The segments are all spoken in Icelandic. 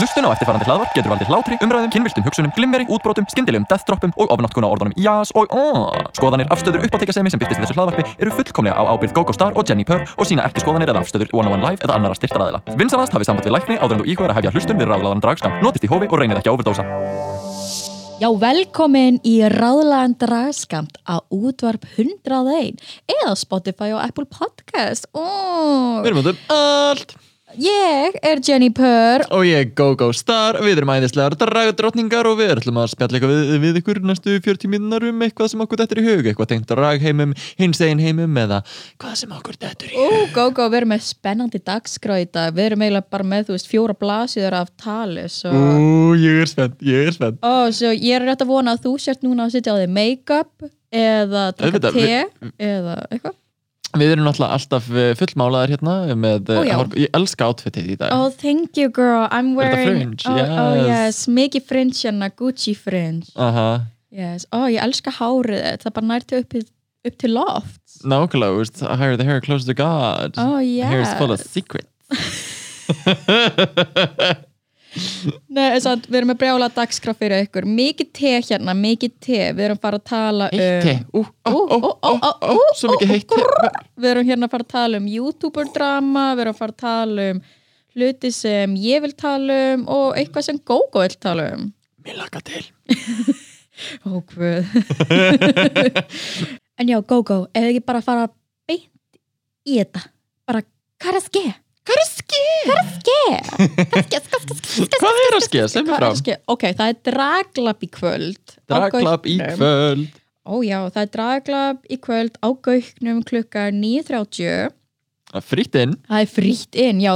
Hlustun á eftirfarandi hlaðvarp getur valdið hlátri, umræðum, kynviltum hugsunum, glimmeri, útbrotum, skyndilegum deathtroppum og ofnáttkuna orðunum jás og aaaah. Skoðanir, afstöður, uppáttekasemi sem byrtist í þessu hlaðvarpi eru fullkomlega á ábyrgð GóGó Star og Jenni Purr og sína ekki skoðanir eða afstöður One on One Live eða annara styrtaraðila. Vinsanast hafið samband við lækni áður en þú íhugar að hefja hlustun við ráðlaðan dragskam. Notist í hófi og reynið ekki að overdósa. Já, velkomin í ráðlagan dragskamt á útvarp 101 eða Spotify og Apple Podcast. Oh, Við erum út um allt ég er Jenny Purr. og ég er GóGó Star við erum æðislegar dragdrottningar og við ætlum að spjalla eitthvað við, við ykkur næstu 40 minnar um eitthvað sem okkur dettur í hug eitthvað tengt dragheimum, hins egin heimum eða hvað sem okkur dettur í hug gó, gó, við erum með spennandi dagskrá í dag. Við erum eiginlega bara með, þú veist, fjóra blasiður af tali. Svo... Ú, ég er spennt, ég er spennt Ó, svo ég er rétt að vona að þú sért núna að sitja á þig make-up eða taka te eða eitthvað. Við erum alltaf eh, fullmálaðar hérna með, uh, ég elska outfitið í dag Oh, thank you girl. I'm wearing... Oh, oh Yes. yes, mikið fringe hérna, Gucci fringe. Aha, Yes, ó, ég elska hárið það bara nærti upp, upp til loft. nákvæmlega, veist, higher the hair, closer to God Oh, Hair is full of yes. secrets Nei, að við erum með brjála dagskrá fyrir ykkur. Mikið te hérna, mikið te. Við erum fara að tala um... Svo mikið heitt te Við erum hérna að fara að tala um YouTuber-drama, við erum að fara að tala um hluti sem ég vil tala um og eitthvað sem Gógó vil tala um. Mér laka til Ó, hvað. en já, Gógó, ef ekki bara fara beint í þetta. Bara, hvað er að ske? Hvað er er að ske? Hvað er að ske? Hvað er að ske? Segð mér er frá? Ok, það er draglab í kvöld. á Dragklap í kvöld Ó já, það er draglab í kvöld á Gauknum klukka 9.30. Frýtt inn Það er frítt inn, já.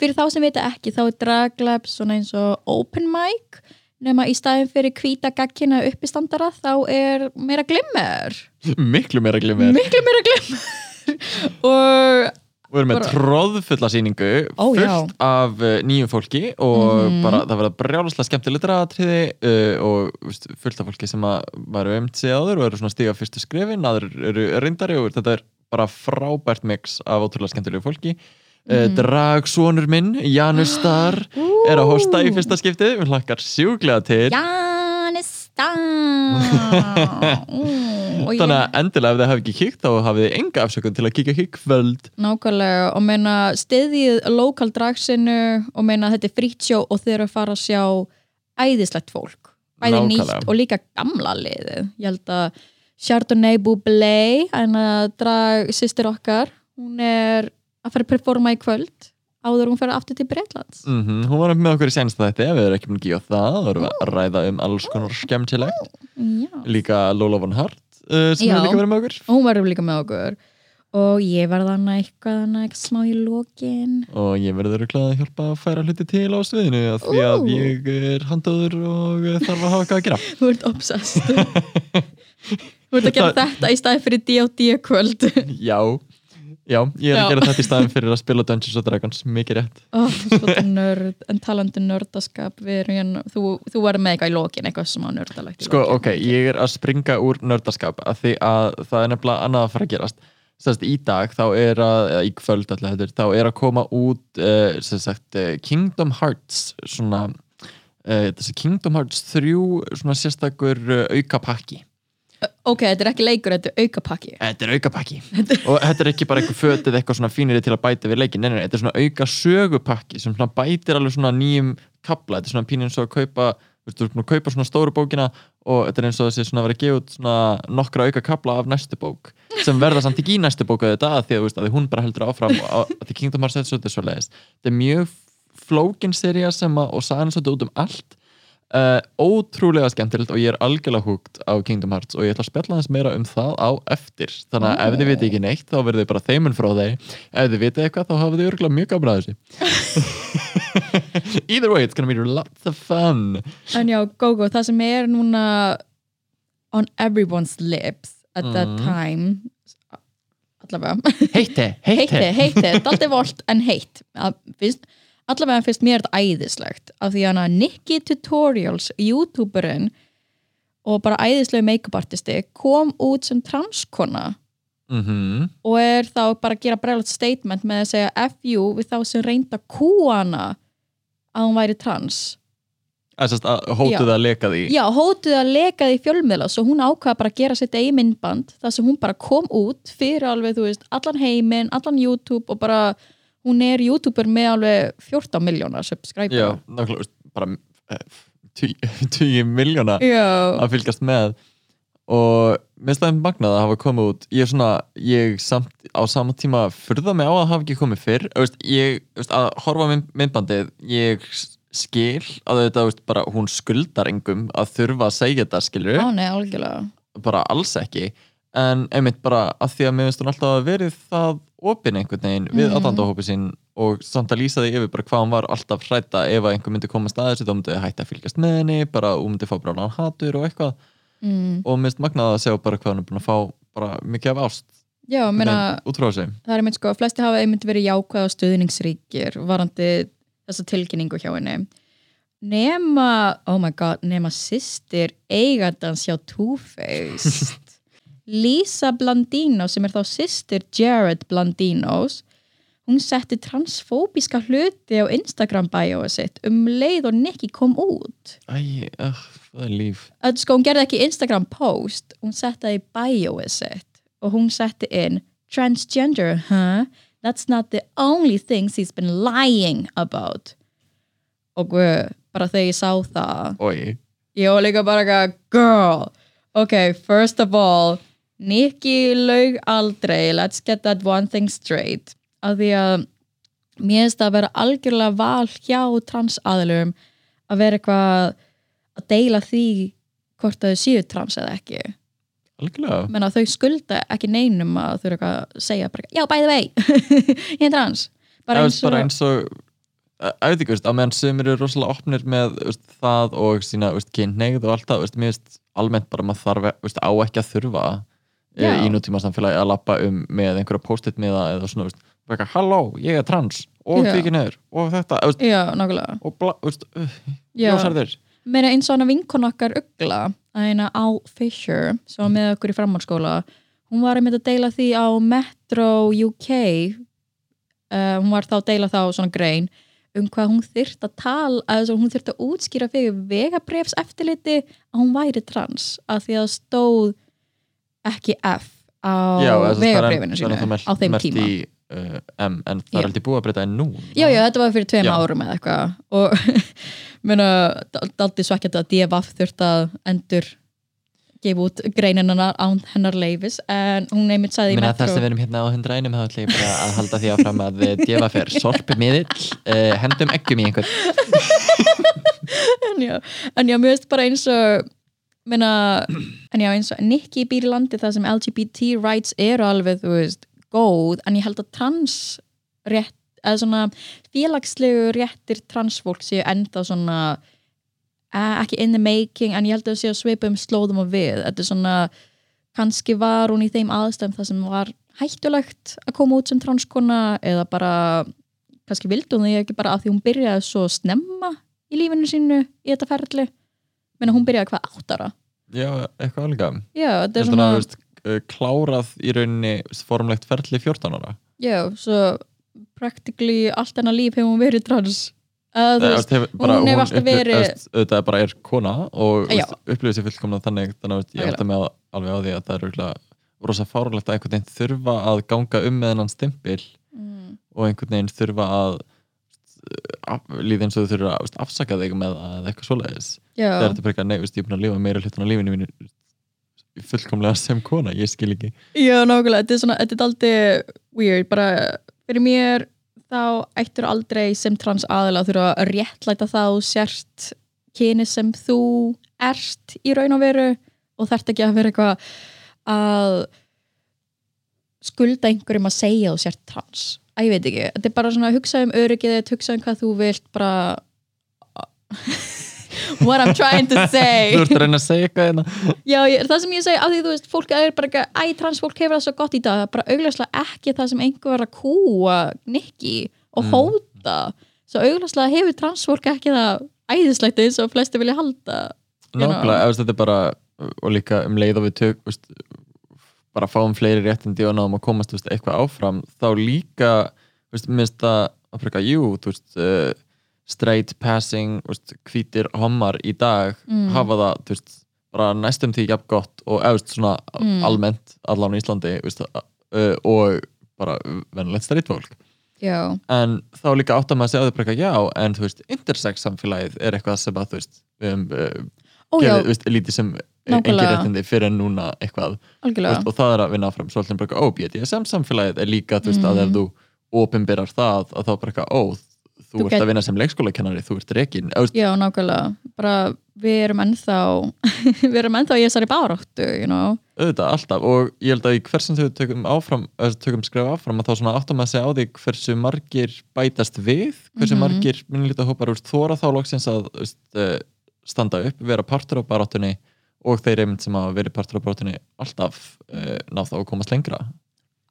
Fyrir þá sem vita ekki, þá er draglab svona eins og open mic. Nefna í staðin fyrir hvíta gaggina uppistandara, þá er meira glimmer. Miklu meira glimmer Miklu meira glimmer. og Við erum með tróðfulla sýningu Ó, fullt já. af uh, nýjum fólki og Mhm. bara það verða brjáluslega skemmtilegt atriði uh, og veist, fullt af fólki sem að varu um sig áður og eru svona stíga fyrstu skrifin, aður eru reyndari og þetta er bara frábært mix af ótrúlega skemmtilegu fólki uh, Mhm. Dragsonur minn, Janus Star er að hosta í fyrsta skiptið við hlakkar sjúklega til Janista mm, Þannig að endilega ef þið hafi ekki kíkt þá hafið þið enga afsökun til að kíka ekki í kvöld Nákvæmlega og meina stiðið lokal dragsinu og meina þetta er frýtt sjó og þeir eru að fara að sjá æðislegt fólk. Bæði nýtt og líka gamla liðið. Ég held að Chardonnay Bublé en að drag sýstir okkar hún er að fara að performa í kvöld áður hún fer aftur til Breitlands mm Hún var með okkur í senst þetta við erum ekki búin að gefa það þá erum að ræða um alls konar skemmtilegt. Já. líka Lola von Hart uh, sem Já. hefur líka verið með okkur. Og hún verður líka með okkur. Og ég verða hana eitthvað eitthvað smá í lokin. Og ég verður örugglega að hjálpa að færa hluti til á sviðinu því að ég er handóður og þarf að hafa eitthvað að gera. Þú ert obsessed. Þú ert að gera þetta í staði fyrir D.O.D. kvöld. Já, já, ég er að gera þetta í staðin fyrir að spila Dungeons and Dragons, mikið rétt. Oh, nörd, en talandi nördaskap við erum hérna, þú, þú verður með eitthvað í lokin eitthvað sem á nördalegt í Sko, lokin. ok, ég. er að springa úr nördaskap af því að það er nefnilega annað að fara að gerast. Sérst, í dag þá er að, í kvöld allir þetta, þá er að koma út uh, sagt, uh, Kingdom Hearts svona uh, Kingdom Hearts 3 svona sérstakur uh, aukapakki ok, þetta er ekki leikur, þetta er aukapakki. Þetta er aukapakki. Og þetta er ekki bara eitthvað fötið eitthvað svona fíniri til að bæta við leikin, nei, nei, þetta er svona auka sögupakki sem svona bætir alveg svona nýjum kapla, þetta er svona pínu eins og að kaupa þú veist, þú ert búin að kaupa svona stóru bókina og þetta er eins og þessi svona að vera að gefa út svona nokkra auka kapla af næstu bók sem verða samt ekki í næstu bóku þetta því að, veist, að hún bara heldur áfram og að því Kingdom Hearts þetta er mjög flókin seria sem að, og sagan svolítið út um allt Uh, ótrúlega skemmtilegt og ég er algjörlega húgt á Kingdom Hearts og ég ætla að spjalla hans meira um það á eftir. Þannig að ef þið viti ekki neitt þá verður þið bara þeimun frá þeir ef þið viti eitthvað þá hafið þið örgulega mjög gaman að þessu. Either way it's gonna be lots of fun. En já, Gogo, það sem er núna on everyone's lips at that Mhm. time allavega. Heitti, heitti, heitti heitti, daldi volt en heitt. Að finnst, allavega finnst mér þetta æðislegt af því hana Nikki Tutorials youtuberinn og bara æðislegu make-up artisti kom út sem transkona mm og er þá bara að gera breglut statement með að segja FU við þá sem reynda kúana að hún væri trans. Að, að hótuð að leka því. Já, hótuð að leka því fjölmiðla svo hún ákvaða bara að gera sitt eigin myndband þar sem hún bara kom út fyrir alveg, þú veist, allan heiminn, allan YouTube og bara, hún er YouTuber með alveg 14 miljónar subscriber. Já, nákvæmlega, veist, bara eh, tugi- tugi miljóna Já, að fylgjast með. Og mér staðum magnað að hafa komið út. Ég er svona, ég samt á sama tíma furða mig á að hafa ekki komið fyrr. Veist, ég, veist, að horfa myndbandið ég skil að þetta, veist, bara hún skuldar engum að þurfa að segja þetta, skilur á nei, bara alls ekki en einmitt bara að því að hún alltaf að verið það opinn einhvern veginn við Mhm. mm. aðdandahópi sín og samt að lýsa því yfir bara hvað hún var alltaf hrætta ef að einhver myndi koma staðis þá myndi hætta að fylgjast með henni bara hún myndi fá brálan hatur og eitthvað mm. og mér finnst magnað að sjá bara hvað hún er búin að fá bara mikið af ást Já, meina, það er einmitt sko, flesti hafa einmitt verið jákvæð og stuðningsríkir varandi þessa tilkynningu hjá henni nema, oh my god, nema sýstir eigandans hjá Two-Faced Lisa Blandino sem er þá sýstir Jared Blandinos hún setti transfóbíska hluti á Instagram bioið sitt. Um leið og Nicky kom út. Æ, uh, það er líf. Að sko hún gerði ekki Instagram post hún setti það í bioið sitt. Og hún setti inn transgender, huh? That's not the only things he's been lying about. Og guð, bara þegar ég sá það Oi. ég var líka bara eitthvað, girl ok, first of all Nicky laug aldrei. Let's get that one thing straight. Af því að mér finnst það að vera algjörlega val hjá transaðilum að vera eitthvað að deila því hvort að þau séu trans eða ekki. Algjörlega. Menna þau skulda ekki neinum að þau eru eitthvað að segja bara, já, by the way ég er trans. Bara eins er bara og eins og að að meðan sumir eru rosalega opnir með veist, það og sína veist, kynneigð og allt það, mér veist almennt bara maður þarf, á ekki að þurfa Já. í nútíma samfélagi að lappa um með einhverja post-it miða eða svona, veist, eitthvað, halló, ég er trans og Já. kvikið neður og þetta, veist, já, nákvæmlega og bla, veist, uh, Já. ljósarðir meira eins og hana vinkon okkar Ugla að eina Al Fisher sem var með okkur í framhaldsskóla hún var einmitt að deila því á Metro UK uh, hún var þá að deila þá svona grein um hvað hún þyrft að tala að hún þyrft að útskýra fyrir vegabrefs eftirliti að hún væri trans að því að stóð ekki F á sem er- er sínu á þeim tíma í, uh, M, en það Já. er aldrei búið að breyta en nú Já, já, þetta var fyrir tveim Já. árum eða eitthvað og muna, daldi svekkjandi að DFF þurft að endur gefa út greinina án hennar leifis en hún einmitt sagði í Metro þess að við erum hérna á 101 þá ætla ég að halda því áfram að djefa fer sorpi miðill, uh, hendum ekkjum í einhvern en já, en já, mér veist bara eins og minna, en já, eins og Nicky býr í landi þar sem LGBT rights eru alveg, þú veist, góð en ég held að trans rétt, eða svona félagslegu réttir transfólk séu enda svona eh, ekki in the making, en ég held að það séu að svipa um slóðum og við, þetta er svona kannski var hún í þeim aðstæðum það sem var hættulegt að koma út sem transkona eða bara kannski vildi hún því ekki bara af því hún byrjaði svo snemma í lífinu sínu í þetta ferli menna hún byrjaði hvað áttara Já, eitthvað alveg já, þetta er svona að, veist, uh, klárað í rauninni formlegt ferli 14 ára? Já, svo practically allt hennar líf hefur hún verið trans. Veist, hef, bara, er kona og Já. upplifir sér fullkomna þannig þannig að ég mig á, alveg á því að það er örugglega rosa fárulegt að einhvern veginn þurfa að ganga um með hennan stimpil mm, og einhvern veginn þurfa að líði eins og þau þurfa að afsaka þig með eitthvað svoleiðis. Það er þetta bara eitthvað, nei, ég er búin að lifa meira hlutan á lífinu mínu fullkomlega sem kona, ég skil ekki. Já, nákvæmlega þetta er svona, þetta er aldrei weird. Bara fyrir mér þá ættur aldrei sem trans aðila að þurfa að réttlæta þá sért kyni sem þú ert í raun og veru og þarft ekki að vera eitthvað að skulda einhverjum að segja þú sért trans að ég veit ekki, þetta er bara svona að hugsa um öryggið þitt, hugsa um hvað þú vilt bara what I'm trying to say Þú ert að reyna að segja eitthvað hérna Já, ég, það sem ég segi, að því þú veist, fólk er bara ekki, æ, transfólk hefur það svo gott í dag, bara augljóslega ekki það sem einhver var að kúa Nikki og Mm. hóta, svo augljóslega hefur transfólk ekki það æðislegt eins og flesti vilja halda. You know. Nákvæmlega, þetta er bara og líka um leið og við tök veist, bara fáum fleiri réttindi og náðum að komast veist, eitthvað áfram þá líka minnst að að freka, jú, veist uh, straight passing veist, hvítir hommar í dag Mm. hafa það bara næstum því jafn gott og eðust svona Mm. almennt allan í Íslandi uh, og bara venulegt straight fólk já, en þá líka átt að maður segja því bara eitthvað, já, en þú veist, intersex samfélagið er eitthvað sem að þú veist við um, lítið sem engin Nákvæmlega. réttindi fyrir núna eitthvað veist, og það er að vinna áfram svolítið bara ó, BDSM samfélagið er líka, veist, að ef Mhm. þú opinberar það, að þá bara eitthvað, ó þú, Þú ert get- að vinna sem leikskólakennari, þú ert veist, Já, nákvæmlega, bara við erum ennþá við erum ennþá í þessari baráttu you know? auðvitað alltaf og ég held að í hversin þau tökum áfram tökum skref áfram að þá svona áttum að segja á því hversu margir bætast við hversu Mhm. margir minnulítið hópar úr þóra þá loksins að veist, eh, standa upp, vera partur á baráttunni og þeir einmitt sem hafa verið partur á baráttunni alltaf uh, ná þá að komast lengra.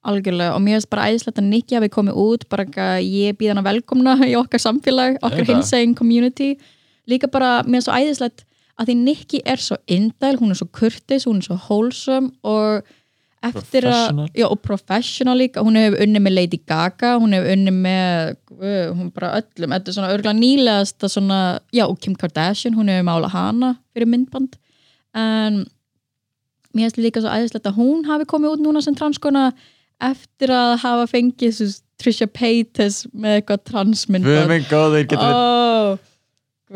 Algjörlega og mér finnst bara æðislegt að Nikki hafi komið út bara ég býð hana velkomna í okkar samfélag, okkar hinsegin community. Líka bara, mér finnst svo æðislegt að því Nikki er svo indæl, hún er svo kurtis hún er svo wholesome og eftir að, já og professional líka, hún hefur unni með Lady Gaga hún hefur unni með guð, hún bara öllum, þetta er svona örgulega nýlegasta svona, já og Kim Kardashian hún hefur mála hana fyrir myndband. En mér finnst líka svo æðislegt að hún hafi komið út núna sem transkona eftir að hafa fengið svo Trisha Paytas með eitthvað Við transmyndband minn góðir getum við oh,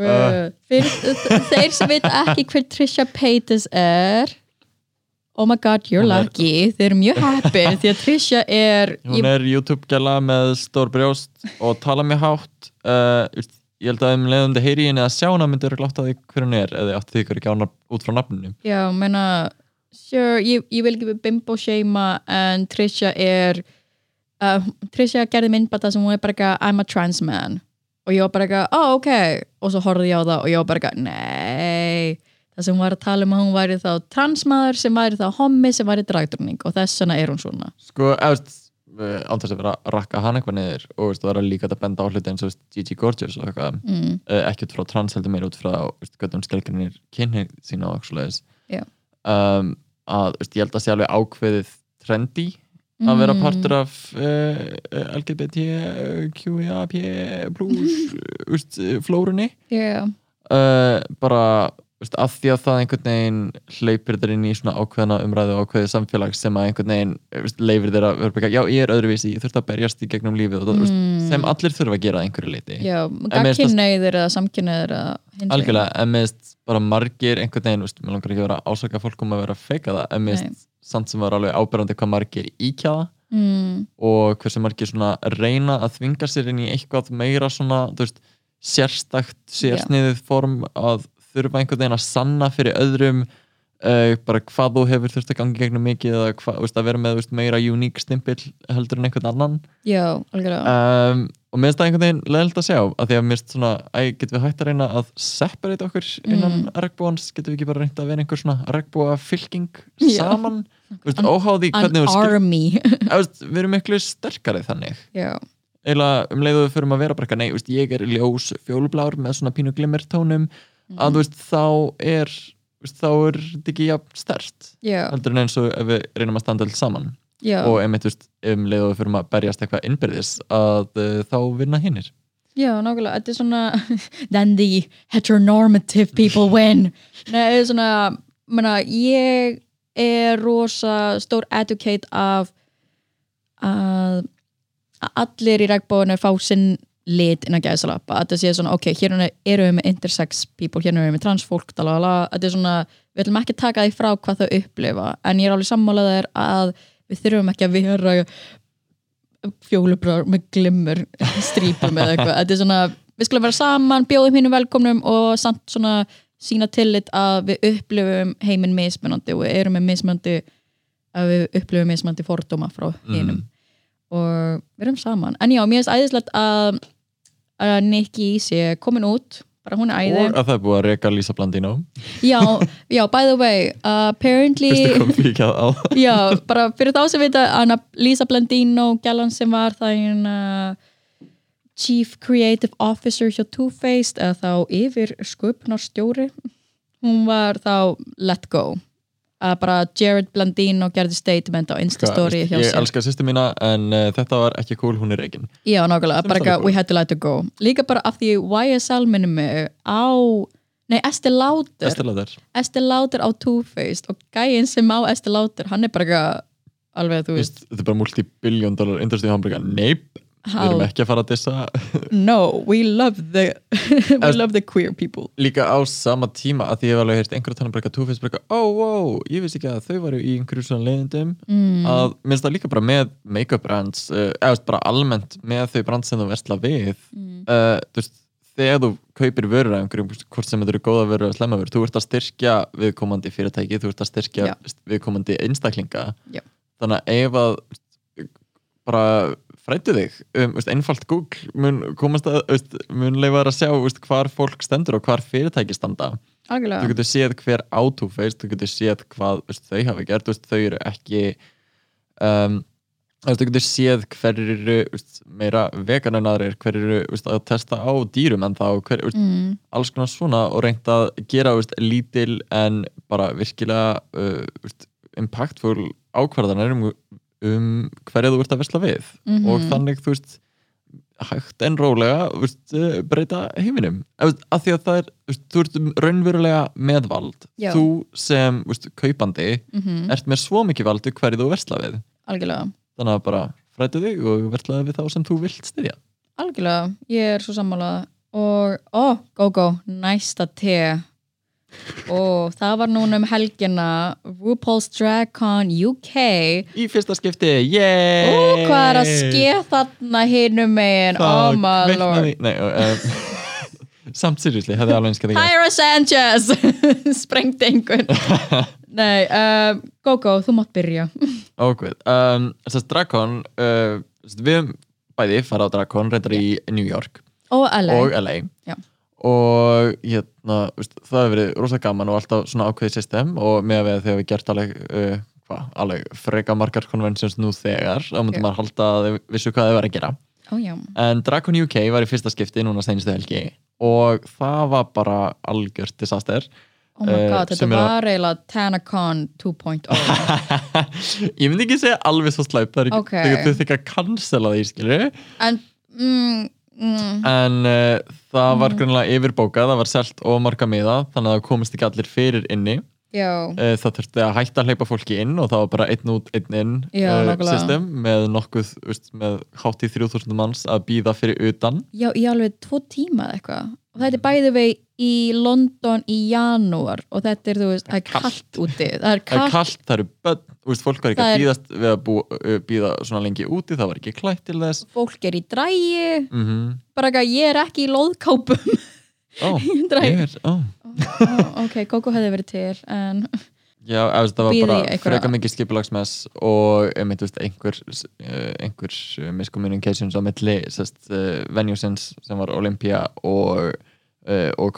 uh. Fyrir, þeir sem veit ekki hver Trisha Paytas er oh my god, you're lucky. Þeir eru mjög happy því að Trisha er Hún er YouTube-gæla með stór brjóst og tala mjög hátt. Uh, ég held að um leiðum þið heyri henni að sjá hana myndir glátt að því hver hún er eða því hver ekki ána út frá nafninu. Já, meina sure, ég, ég vil ekki bimbo shama en Trisha er uh, Trisha gerði myndbata sem hún er bara eitthvað I'm a trans man. Og ég var bara eitthvað, oh ok og svo horfði ég á það og ég var bara eitthvað nei, það sem hún var að tala um að hún væri þá transmaður sem væri þá hommi sem væri dragdurning og þess vegna er hún svona. Sko, eftir ánþess að vera að rakka hann eitthvað niður og veist, það er líka að benda á hluti eins og Gigi Gorgeous og eitthvað mm, uh, ekki út frá trans heldur meira út frá hvernig hún skilgrinir kynni sína og um, að veist, ég held að sé alveg ákveðið trendi að vera Mm. partur af uh, LGBTQIAP plus veist, flórunni. Yeah. uh, bara veist, að því að það einhvern veginn hleypir þér inn í svona ákveðna umræðu og ákveðið samfélag sem að einhvern veginn veist, leifir þér að vera bara, já ég er öðruvísi, ég þurft að berjast í gegnum lífið og það, veist, Mm. sem allir þurfa að gera einhverju leiti Já, gagkinneiðir eða hinsegin. algjörlega, en finnst bara margir einhvern veginn, veist, mér langar ekki að vera ásaka fólk um að vera að feika það, en finnst samt sem var alveg áberandi hvað margir íkjaða mm, og hversu margir svona reyna að þvinga sér inn í eitthvað meira svona, veist, sérstakt sérsniðið form að þurfa einhvern veginn að sanna fyrir öðrum uh, bara hvað þú hefur þurft að gangi gegnum mikið eða hvað, þú veist, að vera með veist, meira uník stimpil heldur en einhvern annan. Já, um, og mér finnst það einhvern veginn leðilt að sjá af því að mér finnst svona, æ, getum við hægt að reyna að separate okkur innan Mm. regnbúans getum við ekki bara reynt að vera einhver svona regnbúa fylking saman? Veist, An- óháði An hvernig við skil við erum miklu sterkari þannig. Já, eiginlega um leiðu við förum að vera bara eitthvað, nei, veist, ég er ljós fjólublár með svona pínu glimmertónum að þú veist, þá er veist, þá er þetta ekki jafn stert já, heldur en eins og ef við reynum að standa alls saman. Já. Og einmitt, veist, um leiðu við förum að berjast eitthvað innbyrðis að uh, þá vinna hinnir Já, nákvæmlega, þetta er svona then the heteronormative people win. Nei, þetta er svona menna, ég er rosa stór advocate af að að allir í regnbóðinu fá sinn lit innan gæðsalappa, að þetta sé svona ok, hér eru við með intersex people, hér eru við með transfólk talala, þetta er svona við ætlum ekki að taka því frá hvað þau upplifa en ég er alveg sammálaðir að við þurfum ekki að vera fjólubrar með glimmur strípum eða eitthvað, þetta er svona við skulum vera saman, bjóðum hinnum velkomnum og samt svona sína tillit að við upplifum heiminn mismunandi og við erum með mismunandi að við upplifum mismunandi fordóma frá hinnum Mm. og við erum saman. En já, mér finnst æðislegt að, að Nikki sé komin út. Bara hún er æði og að það er búið að reka Lisa Blandino. Já, já, by the way uh, apparently Já, bara fyrir þá sem vita Anna Lisa Blandino, gælan sem var það hérna Chief Creative Officer hjá Too Faced eða þá yfir sköpunarstjóri hún var þá let go að bara Jared Blandino gerði statement á Instastory hjá ég sér. elska sýstu mína en uh, þetta var ekki cool, hún er reikin Já, nákvæmlega, bara eitthvað, alveg we had to let it go. Líka bara af því YSL minnum mig á Nei, Estee Lauder. Estee Lauder. Estee Lauder á Too Faced og gæinn sem á Estee Lauder, hann er bara eitthvað alveg, þú veist, þetta er bara multi-billion dollar industry hamburger neip, við erum ekki að fara að dissa no, we love the we love the queer people líka á sama tíma að því ég hef alveg heyrt two-face bara eitthvað, oh wow, ég vissi ekki að þau varu í einhverju svona leiðindum mm. að minnst það líka bara með make-up brands uh, eða veist, bara almennt með þau brands sem þú versla við Mm. uh, þú veist, þegar þú kaupir vörur af einhverjum, hvort sem þetta eru góða vörur eða slemma vörur, þú ert að styrkja viðkomandi fyrirtæki, þú ert að styrkja Já. viðkomandi einstaklinga Já. þannig að ef að bara frættu þig um, veist, einfalt Google mun komast að veist, mun leifa þér að sjá veist, hvar fólk stendur og hvar fyrirtæki standa þú algjörlega, getur séð hver átúfeist þú getur séð hvað þau hafa gert þau eru ekki um, þú getur séð hver eru meira vegan en aðrir hver eru að testa á dýrum en þá hver, mm. alls konar svona og reynt að gera lítil en bara virkilega uh, impactful ákvarðanir um, um hverja þú ert að versla við. Mhm. og þannig þú veist hægt en rólega veist, uh, breyta heiminum. Af því að það er, veist, þú ert raunverulega meðvald. Já. þú sem veist, kaupandi Mm ert með svo mikið valdu hverju þú versla við. Algjörlega. Þannig að bara frættu þig og verslaði við þá sem þú vilt styðja. Algjörlega, ég er svo sammálað og, ó, go go. Næsta te og það var núna um helgina. RuPaul's Drag Con UK í fyrsta skipti, yeah Ó, hvað er að skeið þarna hinum megin, oh my lord. Nei, um, samt seriously, hefði alveg einskað ekki Tyra Sanchez! Sprengdi einhvern. Nei, um, Gogo, þú mátt byrja. Ógvið, um, þess að Drakon uh, við bæði fara á Drakon reyndar í New York. Og LA og LA. Og hérna, veist, það hefur verið rosa gaman og alltaf svona ákveðið system og með að við þegar við gert alveg uh, hva, alveg freka margar conventions nú þegar, þá myndum Já. maður halda að þau vissu hvað þau var að gera já, en Drakon UK var í fyrsta skipti núna seinustu helgi og það var bara algjört disaster oh my Eh, god, þetta er að- var eiginlega TanaCon 2.0 ég myndi ekki segja alveg svo slæmt það er ekki, Ok. okay. þau þykka að cancela því skilur En, mm, mm, en uh, það var Mhm. grunlega yfirbókað, það var selt og marga miða þannig að það komist ekki allir fyrir inni. Uh, það þurfti að hætta að hleypa fólki inn og það var bara einn út, einn inn Já, uh, system með nokkuð, veist, með hátt í 3000 manns að býða fyrir utan. Já, í alveg tvo tíma eða eitthvað og þetta er bæði vei í London í janúar og þetta er, þú veist, það er kallt úti. Það er kallt, það eru börn þú veist, fólk var ekki að býðast við að bú, uh, býða svona lengi úti, það var ekki klætt til þess. Fólk er í drægi. Mm bara ekki að ég er ekki í lóðkápum Ó, í drægi. ó. Ó, ok, Gogo hefði verið til en Já, það var bara freka mikið skipulagsmess og einmitt, veist, einhver, uh, einhver miscommunications á milli sest, uh, venuesins sem var Olympia og, uh, og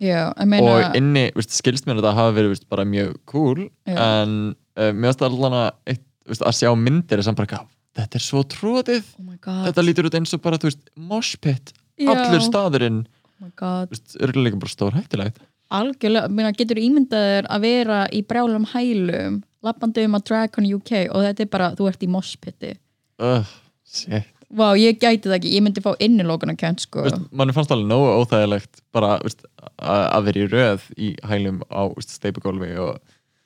já, ég meina og inni, veist, skilst mér að það hafa verið veist, bara mjög cool Já. en uh, mér finnst allan að, að sjá myndir er samt bara þetta er svo tróðið oh my god. Þetta lítur út eins og bara, þú veist, moshpit allur staðurinn, oh my god, veist, örgulega bara stór hættilegt algjörlega, meina, getur ímyndaður að vera í brjálum hælum lappandi um að Dragon UK og þetta er bara, þú ert í moshpiti uh, shit. Vá, ég gæti það ekki, ég myndi fá innilókun að kent sko mann fannst alveg nógu óþægilegt bara veist, að vera í röð í hælum á steipugólfi og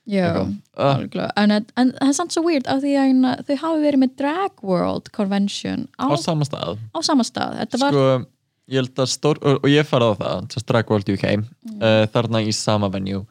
Já, algjörlega. En, það er samt svo weird af því að þau hafi verið með Drag World Convention á, á sama stað. á sama stað. Þetta var, sko, ég held að stór og, ég farið á það, Drag World UK Mm. uh, þarna í sama venue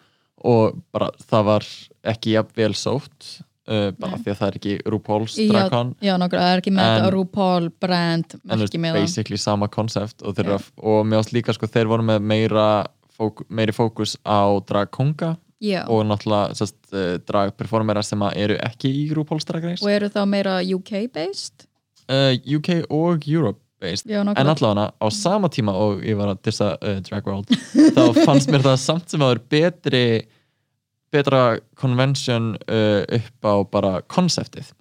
og bara það var ekki jafn vel sótt uh, bara Nei. því að það er ekki RuPaul's já, Drag Con já nákvæmlega, það er ekki með En- RuPaul brand merki með það basically sama koncept og, Já. að- og mér ást líka sko, þeir voru með meira fók, meiri fókus á drag konga já. og náttúrulega sest, uh, drag performera sem eru ekki í RuPaul's Drag Race og eru þá meira UK based UK og Europe já, en allavega á sama tíma og ég var að dissa uh, Drag World þá fannst mér það samt sem að vera betri betra convention uh, upp á bara konseptið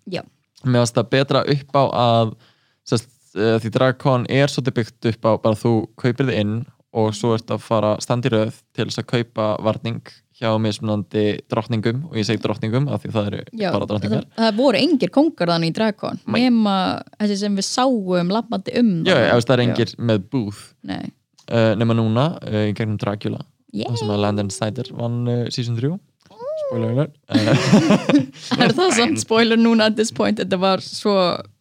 mér fannst það betra upp á að sest, uh, því DragCon er svolítið byggt upp á bara þú kaupir þið inn og svo ert að fara standi röð til þess að kaupa varning hjá mismunandi drottningum og ég segi drottningum af því það eru Já, bara drottningar. það, það voru engir kongar þannig í Drakon nema þessi sem við sáum lappandi um Já, ég veist það er engir með Nei. uh, nema núna uh, í gegnum Dracula Yeah. það sem að Landon Snyder vann uh, season 3 spoiler alert. Uh, Er það samt spoiler núna at this point? Þetta var svo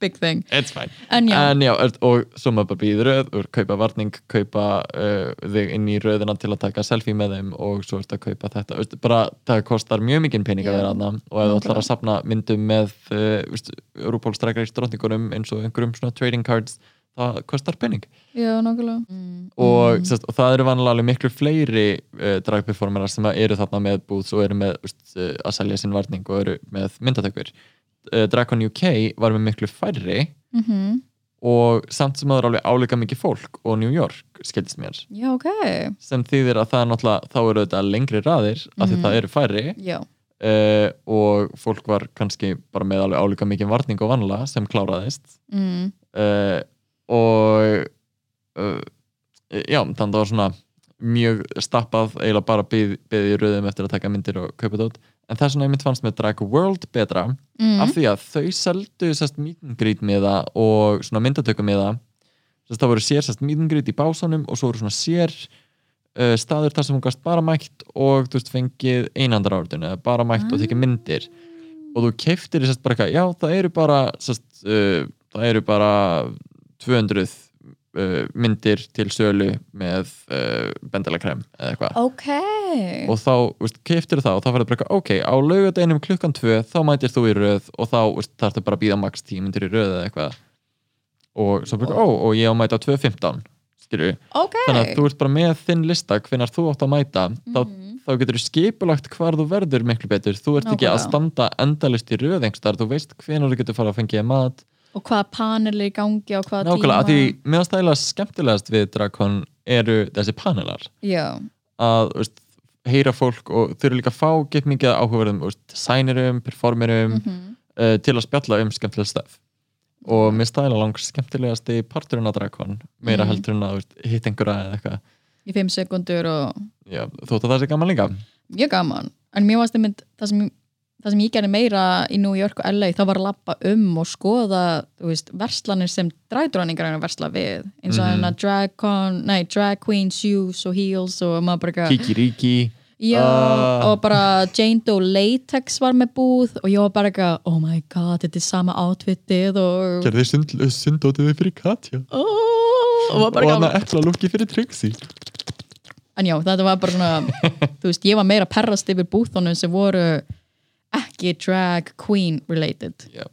big thing. It's fine. En já, en já, er- og svo maður bara býður röð og kaupa varning, kaupa uh, þig inn í röðina til að taka selfie með þeim og svo ertu að kaupa þetta. Veist, bara það kostar mjög mikinn pening að vera aðna og ef þú ætlar að sapna myndum með uh, Race drottningunum eins og einhverjum svona trading cards það kostar pening. Já, nákvæmlega. Mm. og, sest, og það eru vanlega alveg miklu fleiri uh, dragperformerar sem eru þarna með booths og eru með veist, uh, að selja sinn varning og eru með myndatökur. Uh, Dracon UK var með miklu færri mm -hmm. og samt sem það er alveg álíka mikið fólk og New York skildist mér. Já, ok. Sem þýðir að það er náttúrulega þá eru þetta lengri raðir af því Mhm. það eru færri. Já, uh, og fólk var kannski bara með alveg álíka mikið varning og vanlega sem kláraðist. Mm. uh, og uh, já, þannig að það var svona mjög stappað eiginlega bara byði í röðum eftir að taka myndir og kaupa þetta út. En það er svona einmitt fannst með Drag World betra Mm. af því að þau seldu sérst meetingrít miða og svona myndatöku miða sérst það voru sér meetingrít í básanum og svo voru svona sér uh, staður þar sem hún gast bara mætt og þú veist fengið einandar árdun eða bara mætt og tekið myndir. Og þú keiftir sérst bara eitthvað, já það eru bara sérst, uh, það eru bara 200 uh, myndir til sölu með uh, bendelakrem eða eitthvað. Ok. Og þá, veist, keiftir það og þá fyrir bara eitthvað, ok, á laugadeginum klukkan 2 þá mætir þú í röð og þá veist, þarf það bara að býða max 10 myndir í röð eða eitthvað. Og svo bara, ó, og ég á að mæta 2.15 skilju, Ok. Þannig að þú ert bara með þinn lista hvenar þú átt að mæta þá, Mhm. þá getur þú skipulagt hvar þú verður miklu betur, þú ert ekki að standa endalist í röð einhverstaðar, þú veist hvenar þú getur fara að fengja mat Og hvaða panel er í gangi á hvaða nákvæmlega, tíma. að því meðan stæla skemmtilegast við Drakon eru þessi panelar. Já, að veist, heyra fólk og þau eru líka að fá gett mikið áhugaverðum sænirum, performerum mm uh, til að spjalla um skemmtilega stöf og mér stæla langs skemmtilegasti parturinn á Drakon meira Mhm. heldur en að veist, hitt einhverja eða eitthvað. Í fimm sekundur og Já, þótt að það sé gaman líka. Mjög gaman. En mér varst einmitt það sem, það sem ég gerði meira í New York og LA þá var að lappa um og skoða veist, verslanir sem dragdróningar að versla við. Eins og Mhm. hérna drag, con, nei, drag queen shoes og heels og maður bara eitthvað Kiki Ríki Já, Ah. og bara Jane Doe Latex var með búð og ég var bara eitthvað, oh my god, þetta er sama outfitið og Gerði sundótiði fyrir Katja. Oh, og var bara og hann að epla lúki fyrir Trixie. En já, þetta var bara svona þú veist, ég var meira að perrast yfir búþunum sem voru ekki drag queen related. Já.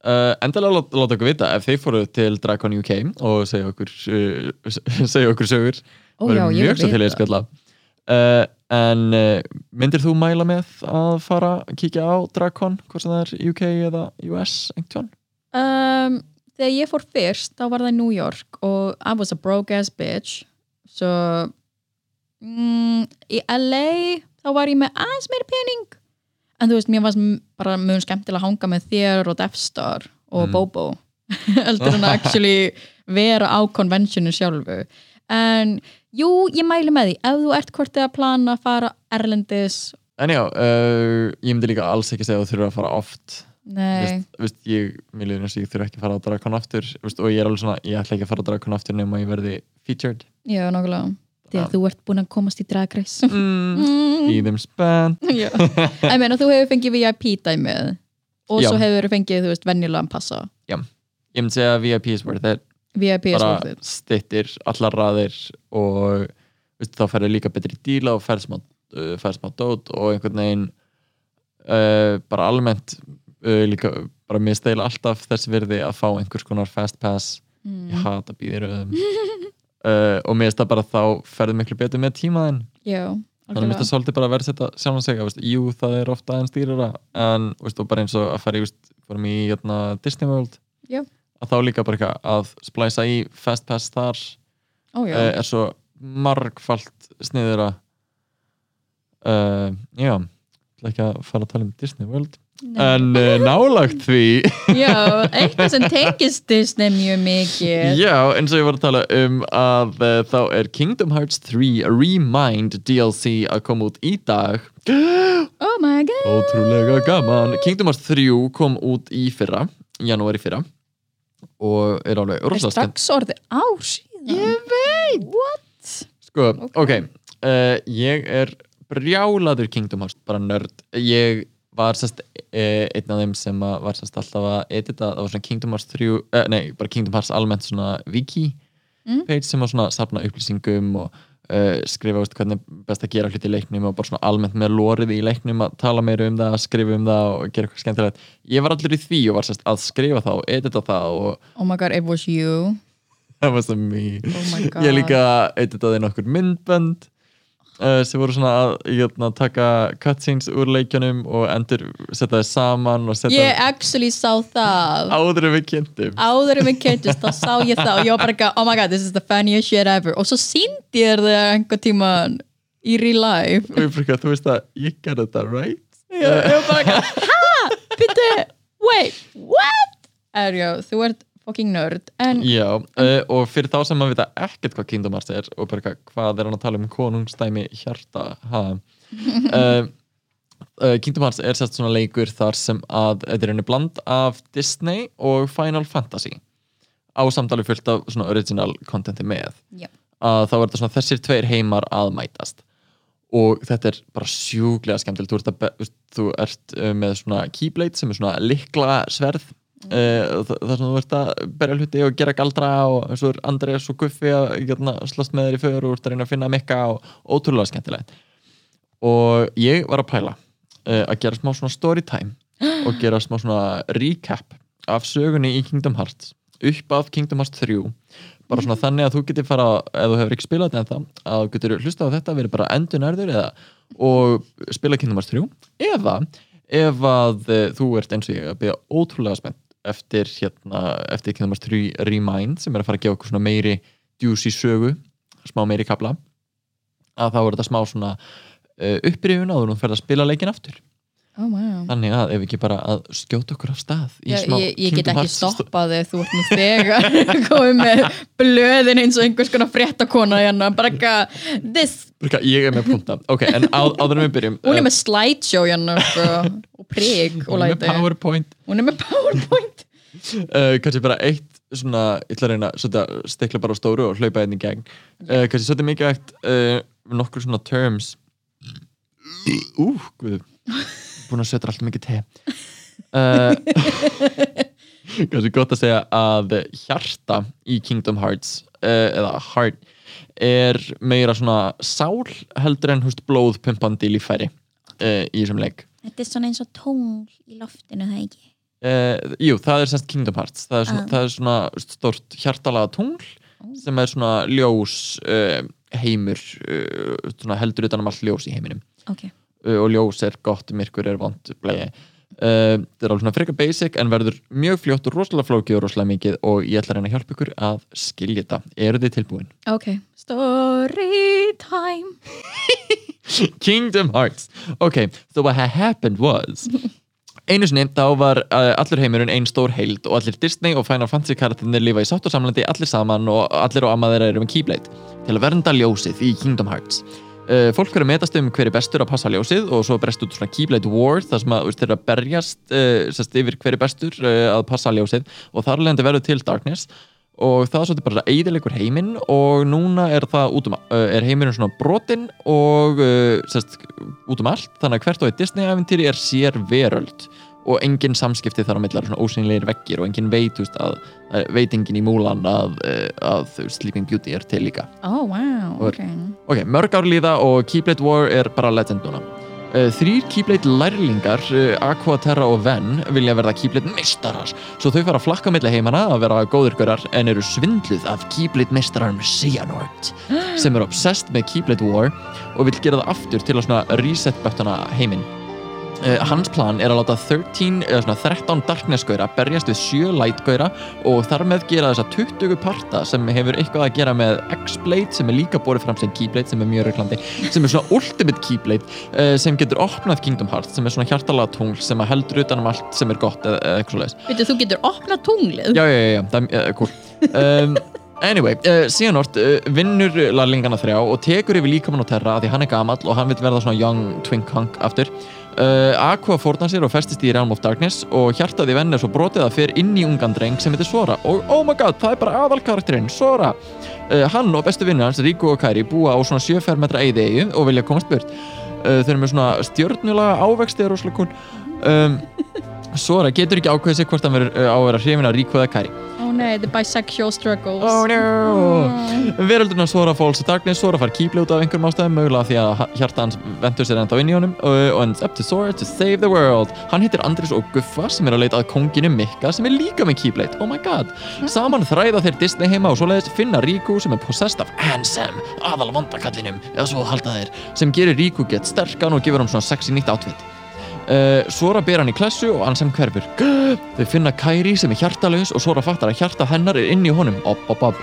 Uh, endilega láta, láta okkur vita ef þeir fóru til Dracon UK og segja okkur uh, segja okkur sögur Ó, já, ég mjög svo til vita. spjalla. Uh, en uh, myndir þú mæla með að fara að kíkja á Dracon hvort sem það er UK eða US einhvern um, þegar ég fór fyrst þá var það í New York og I was a broke ass bitch. Svo mm, í LA þá var ég með aðeins meiri pening en þú veist, mér var bara mjög skemmtilega að hanga með þér og Death Star og Mm. Bobo. Heldur en að actually vera á konvensjonu sjálfu. En jú, ég mæli með því. Ef þú ert hvort eða að plana að fara erlendis. En já, uh, ég myndi líka alls ekki segja að þú þurfa að fara oft. Nei, Vist, vist, ég, og ég þurfa ekki að fara á Dracon aftur. Vist, og ég er alveg svona, ég ætla ekki að fara á Dracon aftur nema ég verði featured. Já, nokkulega þegar Já. þú ert búin að komast í Drag Race mm. mm. í þeim spenn Já. ég meina þú hefur fengið VIP dæmið og Já. svo hefur fengið, þú veist, venjulegan passa ég myndi segja að VIP is worth it VIP is worth bara it stittir allar raðir og veist, þá færðu líka betri díla og færð smá, uh, færð smá dót og einhvern veginn uh, bara almennt uh, líka bara mér steila alltaf þess virði að fá einhvers konar fast pass ég mm. hata býðir um, uh, og mér finnst það bara þá ferðu miklu betur með tímaðinn já, þannig að mér finnst það svolítið bara að verðsetta sig að, veist, jú það er ofta aðeins dýrara en veist, og bara eins og að veist, fórum í hérna, Disney World. Já. að þá líka bara eitthvað að splæsa í fast pass þar. Ó, já. uh, er svo margfalt sniður að uh, já, ætla ekki að fara að tala um Disney World en uh, nálagt því. Já, eitthvað sem tengist Disney mjög mikið. Já, eins og ég var að tala um að uh, þá er Kingdom Hearts 3 Remind DLC að koma út í dag. Oh my god. Ótrúlega gaman. Kingdom Hearts 3 kom út í fyrra janúari fyrra. Og er alveg er rosalega skemmt. strax orðið ár síðan? Ég veit. What? Sko, ok, uh, ég er brjálaður Kingdom Hearts, bara nörd. Ég var sérst uh, einn af þeim sem var sérst alltaf að edita, það var svona Kingdom Hearts 3 uh, nei, bara Kingdom Hearts almennt svona wiki Mm. page sem var svona safna upplýsingum og uh, skrifa veist, hvernig er best að gera hluti í leiknum og bara svona almennt með lórið í leiknum að tala meira um það, skrifa um það og gera eitthvað skemmtilegt. Ég var allir í því og var sérst að skrifa það og edita það og Oh my god, it was you var sem me Oh my god ég líka editaði nokkur myndbönd uh, sem voru svona að jötna, taka cutscenes úr leikjunum og endur setja það saman Ég actually sá það. Áður en við kynntum. Áður en við kynntust, þá sá ég það og ég var bara ekki, oh my god, this is the funniest shit ever. Og svo síndi ég það einhver tíma í real life. Að þú veist að ég gerði þetta right? Ég, ég var bara ekki, ha, byttu wait, what? Er já, þú ert fucking nerd en Já, uh, og fyrir þá sem að vita ekkert hvað Kingdom Hearts er og bara hvað er hann að tala um konungstæmi hjarta uh, uh, Kingdom Hearts er sérst svona leikur þar sem að þetta er henni bland af Disney og Final Fantasy á samtali fullt af svona original contenti með. Já. að þá er þetta svona þessir tveir heimar að mætast. Og þetta er bara sjúglega skemmtilegt. Þú ert, að, þú ert með svona keyblade sem er svona likla sverð uh, þar sem þú ert að berja hluti og gera galdra og eins og Andrés og Guffi að getna, slast með þér í för og ert að reyna að finna mikka og ótrúlega skemmtilegt. Og ég var að pæla uh, að gera smá svona story time og gera smá svona recap af sögunni í Kingdom Hearts upp af Kingdom Hearts 3 bara svona þannig að þú getur fara ef þú hefur ekki spilað þetta að þú getur hlusta á þetta, verið bara endur nærður eða, og spila Kingdom Hearts 3 eða ef að e, þú ert eins og ég að byrja ótrúlega spennt eftir, hérna, eftir Kingdom Hearts 3 Remind sem er að fara að gefa okkur svona meiri juicy sögu, smá meiri kapla að þá er þetta smá svona uh, upprifun áður og þú ferð að spila leikin aftur oh wow. Þannig að ef ekki bara að skjóta okkur af stað Já, ég, ég get ekki stoppað þig, þú ert nú þegar komið með blöðin eins og einhvers konar fréttakona hérna, bara this, Birka, ég er með punta, ok, en á, áður en við byrjum hún er uh, með slideshow hérna sko, og prik og hún er með læti powerpoint. Hún er með powerpoint. Uh, kannski bara eitt svona, ég ætla að reyna að stekla bara á stóru og hlaupa einn í gegn. Uh, kannski svolítið mikið eitt uh, nokkur svona terms. Ú, guð búin að setja allt mikið te uh, kannski gott að segja að hjarta í Kingdom Hearts uh, eða heart er meira svona sál heldur en húst blóðpumpandi líffæri uh, í þessum leik Þetta er svona eins og tungl í loftinu, það ekki? Uh, jú, það er semst Kingdom Hearts það er svona, Ah. það er svona stort hjartalaga tungl sem er svona ljós uh, heimur uh, svona heldur utan um allt ljós í heiminum Ok. Uh, og ljós er gott, myrkur er vond uh, það er alveg svona frekar basic en verður mjög fljótt og rosalega flókið og rosalega mikið og ég ætla að reyna að hjálpa ykkur að skilja þetta, eru þið tilbúin? Ok. Story time. Kingdom Hearts ok, so what happened was einu sinni þá var uh, allur heimurinn ein stór heild og allir Disney og Final Fantasy karakterinn lifa í sátt og samlandi allir saman og allir og amma þeirra eru með Keyblade til að vernda ljósið í Kingdom Hearts fólk verður að metast um hver er bestur að passa ljósið og svo brest út svona Keyblade War þar sem að þeir eru að berjast uh, sest, yfir hver er bestur uh, að passa ljósið og þar leðandi verður til Darkness og það er svolítið bara eidilegur heiminn og núna er um er heimurinn svona brotinn og sest, út um allt þannig að hvert og eitt Disney-æventýri er sér veröld og engin samskipti þar á millar svona ósynlegir veggir og engin veit veist, að, að veit engin í múlan að, uh, að Sleeping Beauty er til líka Oh, wow. Og- Ok. mörg ár líða og Keyblade War er bara legend núna uh, þrýr Keyblade lærlingar uh, Aqua, Terra og Ven vilja verða Keyblade meistarar svo þau fara að flakka milli heimana að vera góðurgörar en eru svindluð af Keyblade meistaranum Xehanort sem er obsessed með Keyblade War og vil gera það aftur til að reset buttona heiminn Uh, hans plan er að láta 13, eða svona 13 darkness-gauðra berjast við 7 light-gauðra og þar með gera þessa 20 parta sem hefur eitthvað að gera með X-Blade sem er líka borið fram sem Keyblade sem er mjög rauklandi, sem er svona ultimate Keyblade uh, sem getur opnað Kingdom Hearts sem er svona hjartalega tungl sem heldur utan um allt sem er gott eða, eitthvað svoleiðis. Veitu, þú getur opnað tunglið? Já, já, já, já, það er uh, cool. Um, Anyway, uh, Xehanort uh, vinnur larlingana þrjá og tekur yfir líkamann og terra því hann er gamall og hann vil verða svona young twink hunk aftur uh, Aqua fórnar sér og festist í Realm of Darkness og hjartaði venn er svo brotið að fer inn í ungan dreng sem heitir Sora. Og oh my god, það er bara aðalkarakterinn, Sora. Uh, Hann og bestu vinnur hans, Riku og Kairi búa á svona 7 fermetra eyði og vilja komast burt. Uh, Þeir eru með svona stjörnulega ávexti rosalega cool. Um, Sora getur ekki ákveðið sig hvort hann verður á að vera hrifin af Riku eða Kairi Ó nei, the bisexual struggles. Oh no. Veröldurna Sora Falls of Darkness. Sora far kýpli út af einhverjum ástæðum mögulega því að hjarta hans ventur sér ennþá inn í honum. Og, it's up to Sora to save the world. Hann hittir Andris og Guffa sem er að leita að konginu Mikka sem er líka með kýbleit Oh my god. Saman þræða þeir Disney heima og svoleiðis finna Riku sem er possessed af Ansem aðal vondakallinum eða svo halda þeir sem gerir Riku gett sterkan og gefur hann svona sexy nýtt átfitt Uh, Sora ber hann í klessu og Ansem hverfur. Þau finna Kairi sem er hjartalaus og Sora fattar að hjarta hennar er inn í honum. Op, op, op.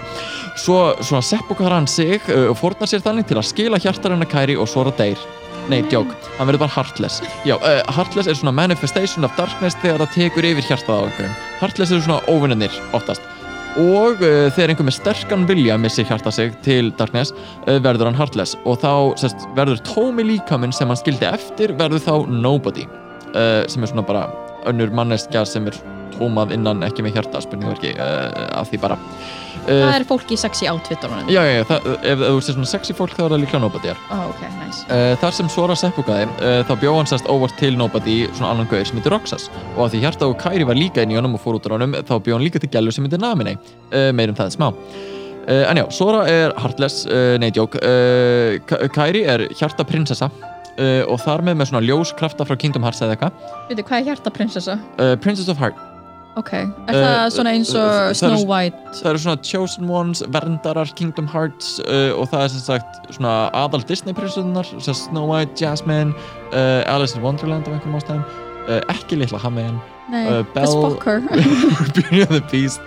svo svona seppokar hann sig uh, og fórnar sér þannig til að skila hjartar hennar Kairi og Sora deyr. Nei, djók, hann verður bara Heartless. Já, uh, Heartless er svona manifestation of darkness þegar það tekur yfir hjartað á einhverjum. Heartless eru svona óvinnir oftast og uh, þegar einhver með sterkan vilja missir hjarta sig til Darkness uh, verður hann Heartless. Og þá sest, verður tómi líkaminn sem hann skildi eftir verður þá Nobody. Uh, sem er svona bara önnur manneskja sem er tómað innan ekki með hjarta spurningu uh, af því bara. Það uh, er fólk í sexy outfitunum Já, já, það, ef, ef þú sér svona sexy fólk þá er það líklega Nobody Ó, ok, nice. Uh, þar sem Sora seppukaði uh, þá bjó hann sérst óvart til Nobody svona annan gauðir sem heitir Roxas. Og að því hjarta og Kairi var líka inn í honum og fór út á honum þá bjó hann líka til gælu sem heitir Namine. Uh, meirum það smá. Uh, en já, Sora er Heartless, uh, nei djók uh, Ka- Kairi er hjarta prinsessa uh, og þar með með svona ljóskrafta frá Kingdom Hearts eða eitthvað. Veitu, hvað er hjarta prinsessa? uh, Princess of Heart Ok, er Uh, það svona eins uh, og það er- Snow White? það eru svona Chosen Ones, verndarar Kingdom Hearts uh, og það er sem sagt svona aðal Disney prinsessunar sem sagt Snow White, Jasmine uh, Alice in Wonderland af einhverjum ástæðum. Uh, ekki litla Hammein Nei, uh, Spocker Beauty and the Beast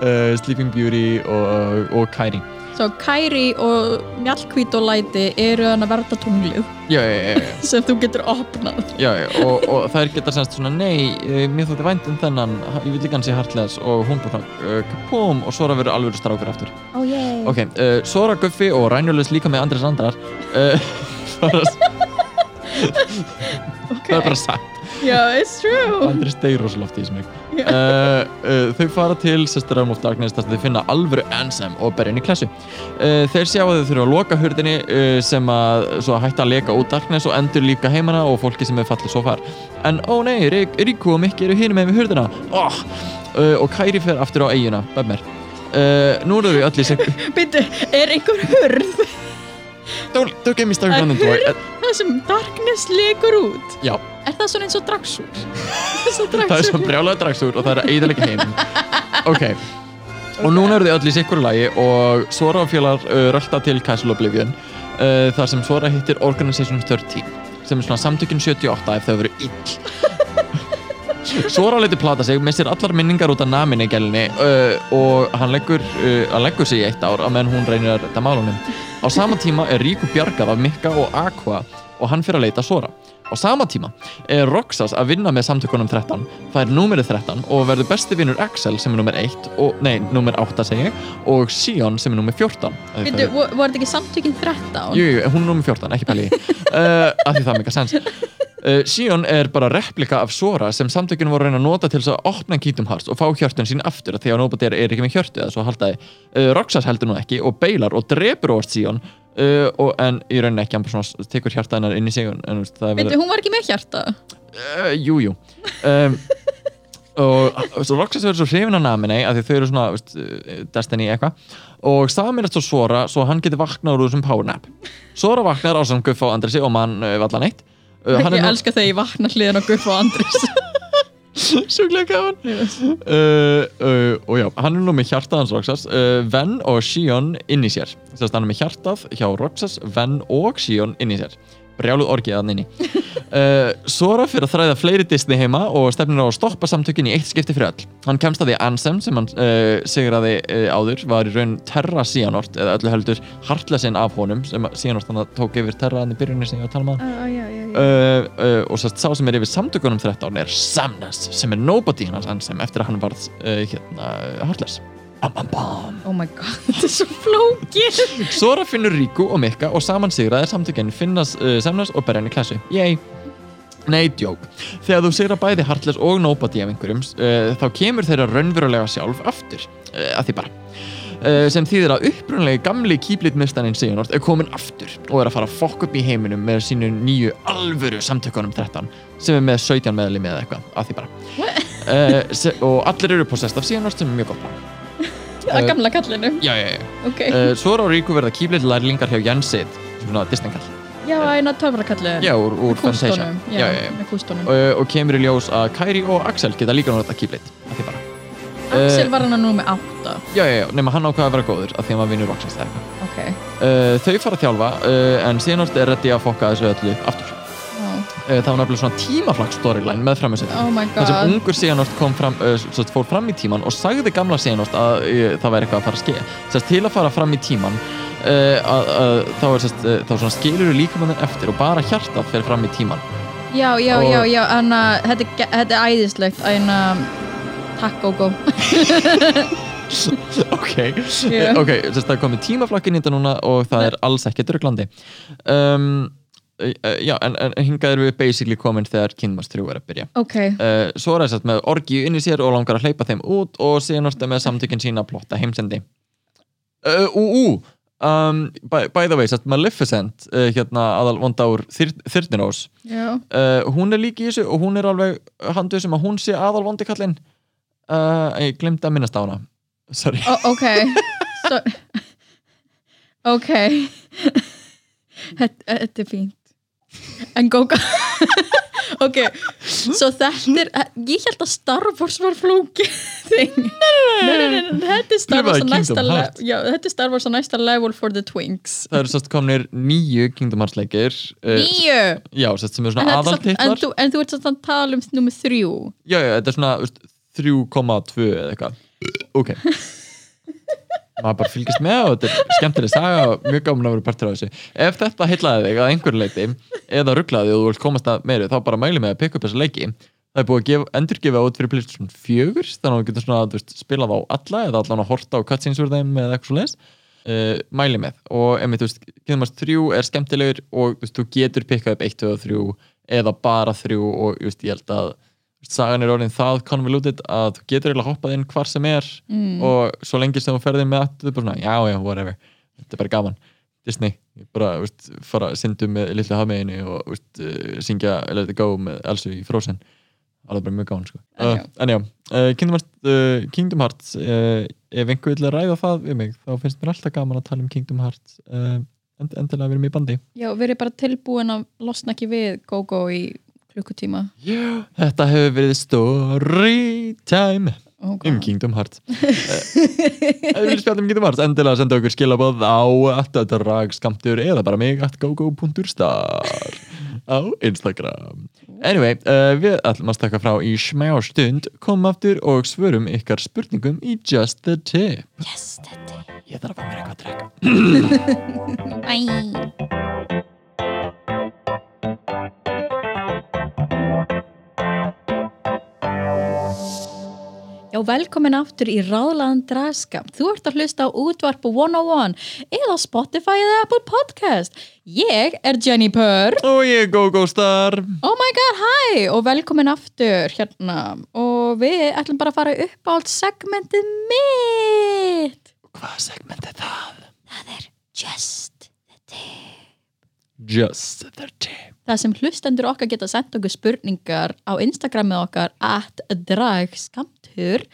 uh, Sleeping Beauty og, og Kairi. Svo Kairi og Mjallkvít og Læti eru hann að verða tunglið. Já, já, já, sem þú getur opnað. Já, já. Og, og þær geta semst svona nei, uh, mér þótti vænt um þennan ég vil líka hann sé Heartless og hún bara uh, kapóm og Sora verður alveg strákur aftur. Ó, yey ok, uh, Sora Guffi og Rænjulegs líka með Andres Andrar. Uh, það er það er bara satt Já, it's true. Andris deyr rosalóft í smík Já. uh, uh, þau fara til Sister Realm of Darkness þar sem þau finna alvöru Ansem og berja inn í klessu. Uh, þeir sjá að þau þurfa að loka hurðinni uh, sem að hætta að leka út Darkness og endur líka heimana og fólki sem er fallið svo far. En ó nei, Rik- Riku og Mikki eru hinum með við hurðina. Oh. uh, og Kairi fer aftur á eiguna Bömmir uh, nú eru við öll í sig Býttu, er einhver hurð don't, don't get me started on the door það sem darkness legur út. Já, Er það svona eins og dragsúr? Það er svo brjálega dragsúr og það er að eiðalega heim ok. Og núna eru þið öll í sikkur lagi og Sora félagar uh, rölda til Castle Oblivion uh, þar sem Sora hittir Organization 13 sem er svona samtökin 78 ef þau veru ill Sora letur plata sig, missir allar minningar út af naminni gælinni uh, og hann leggur, uh, hann leggur sig í eitt ár að menn hún reynir að redda málunum. Á sama tíma er Riku bjargað af Mikka og Aqua og hann fyrir að leita Sora. Á sama tíma er Roxas að vinna með samtökunum 13 fær númerið 13 og verður besti vinnur Axel sem er númer 1 og, nei, númer 8 segi ég og Sion sem er númer 14 Af því Býttu, það er- vo- voru þetta ekki samtökin 13? Jú, jú, hún er númer 14, ekki pæli. Uh, af því það meika sens uh, Sion er bara replika af Sora sem samtökinu voru að reyna að nota til þess að opna Kingdom Hearts og fá hjörtun sín aftur því að Nobody er, ekki með hjörtu eða svo haldaði uh, Roxas heldur nú ekki og beilar og drepur óvart Sion uh, og, en í rauninni ekki, hann tekur hjarta hennar inn í sig Býttu, hún var ekki með hjarta? uh, jú, jú. Um, og svo Roxas verður svo hrifin af naminni að þau eru svona veist, Destiny eitthvað. Og saminast svo Sora svo hann getur vaknað úr þessum power nap. Sora vaknar á Guffa og Andresi og mann vallan eitt Ég er elska þegar ég vakna hliðin á Guffa og Andris sjúklega gaman. Uh, uh, og já, hann er nú með hjartað hans Roxas. Uh, Ven og Sion inn í sér. Þess að hann er með hjartað hjá Roxas, Ven og Sion inn í sér brjáluð orgið að nynni uh, Sora fyrir að þræða fleiri Disney heima og stefnir á að stoppa samtökin í eitt skipti fyrir öll. Hann kemst að því Ansem sem hann uh, sigraði uh, áður var í raun Terra Síanort eða öllu heldur Heartlessin af honum sem Síanort þannig að tók yfir Terra hann í byrjunni sem ég var að tala um uh, uh, og sérst sá sem er yfir samtökunum 13 er Samnes sem er nobody hans Ansem eftir að hann varð hérna bam. Oh my god, þetta er svo flókið. Sora finnur Riku og Mikka og saman sigraðir samtökin finnas uh, Samnes og berja henni klassu Yay. Nei, djók. Þegar þú sigra bæði Heartless og Nobody af einhverjum uh, þá kemur þeirra raunverulega sjálf aftur. Uh, að því bara. Sem þýðir að upprunalegi gamli kýblitmistaninn Sigurnort er komin aftur og er að fara fokk upp í heiminum með sínu nýju alvöru samtökunum 13 sem er með 17 meðlimi eða eitthvað að því bara. Og allir eru possessed af Sigurnort sem er mjög gott. Að gamla kallinu. Já, já, já. ok, Uh, Sora og Riku verða kýblit lærlingar hjá Jensid svona Disney-kall. Já, eina töfrakallu Já, úr, úr Fantasia. Já, já, já. með kústónum uh, og kemur í ljós að Kairi og Axel geta líka notað kýblit að því bara. Axel Eh, var hann að nú með átta. já, já, já, nema hann ákvaða að vera góður að því hann var vinnur eða eitthvað. Ok, uh, þau fara að þjálfa en Sinort er reddi að fokka þessu öllu aftur það var nefnilega svona tímaflag storyline með framhersötu oh þar sem ungur kom fram uh, svo, fór fram í tíman og sagði gamla Sinort að uh, það væri eitthvað að fara að ske Sest, til að fara fram í tíman uh, þá, er, uh, þá skilur líkamanninn eftir og bara hjartað fer fram í tíman já, já, Og- já, já, en að þetta, þetta er æðislegt en að takk Gógó. Ok, Já. ok, þess að það komið tímaflakkin í þetta núna og það er alls ekkert rugglandi um, uh, já, en, en hingað erum við basically komin þegar Kingdoms 3 er að byrja. Ok, uh, svo er þess að með orgi inn í sér og langar að hleypa þeim út og síðan orðið með samtökin sína að plotta heimsendi. Uh, ú, ú um, by, by the way, sérst Maleficent uh, hérna aðal vonda úr Þyr, Þyrnirós. Hún er líki í þessu og hún er alveg handuð sem að hún sé aðal vondi kallinn ég glemdi að minnast á hana. Sorry. Ó, ok. So, ok. Þetta er fínt en Gógó ok, svo þetta er ég held að Star Wars var flóki þing. nei, nei, nei, þetta er Star Wars næsta já, þetta er Star Wars á næsta level for the twinks. Það eru sérst komnir nýju Kingdom Hearts leikir uh, nýju já, sérst sem eru en, svona en, aðaltitlar. þú, en þú ert samt að tala um nummer þrjú. Já, já, þetta er svona veist, 3,2 eða eitthvað. Ok maður bara fylgist með og þetta er skemmtileg saga og mjög gaman að vera partur af þessu. Ef þetta heillaði þig að einhverju leiti eða rugglaði og þú vilt komast að meiri þá bara mæli með að pikka upp þessa leiki. Það er búið að gefa, endurgefa út fyrir PlayStation 4 þannig að þú getur svona þú veist, spilað á alla eða allan að horta á cutscenes úr þeim eða eitthvað svo leis uh, mæli með. Og emi, þú veist, Kingdom Hearts 3 er skemmtilegur og þú, getur pikkað upp 1, 2 og 3 eða bara 3 og veist, ég held að sagan er orðin það convoluted að þú getur eiginlega hoppað inn hvar sem er mm. og svo lengi sem þú ferðir með aftur, þú bara svona, já, já, whatever. Þetta er bara gaman, Disney Ég bara, veist, fara að syndu með lilla hafmeginni og veist, uh, syngja Let it go með Elsu í Frozen. Alveg bara mjög gaman, sko. En uh, já. en já, uh, Kingdom Hearts, uh, Kingdom Hearts ef einhver vil ræða það við mig þá finnst mér alltaf gaman að tala um Kingdom Hearts end, endilega verið mér í bandi. Já, verið bara tilbúin að losna ekki við Gógó í klukkutíma. Já, þetta hefur verið story time. Oh, um Kingdom Hearts ef þið viljið spjalla um Kingdom Hearts endilega senda okkur skilabóð á attadragskamtur eða bara mig at gogo.star á Instagram. Anyway, uh, við ætlum að stakka frá í smá stund komum aftur og svörum ykkar spurningum í Just the Tip. Yes, þetta ég þarf að fá mér eitthvað að drekka. Æ. Já, velkomin aftur í Ráðlaðan Draskap. Þú ert að hlusta á útvarp 101 eða Spotify eða Apple Podcast. Ég er Jenny Purr. og ég er Gogo Star Oh my god, hi! Og velkomin aftur hérna. Og við ætlum bara að fara upp á allt segmentið mitt. hvað segment er það? Það er Just the Tip. Just the Tip Það sem hlustendur okkar geta sendt okkur spurningar á Instagramið okkar at dragskamtur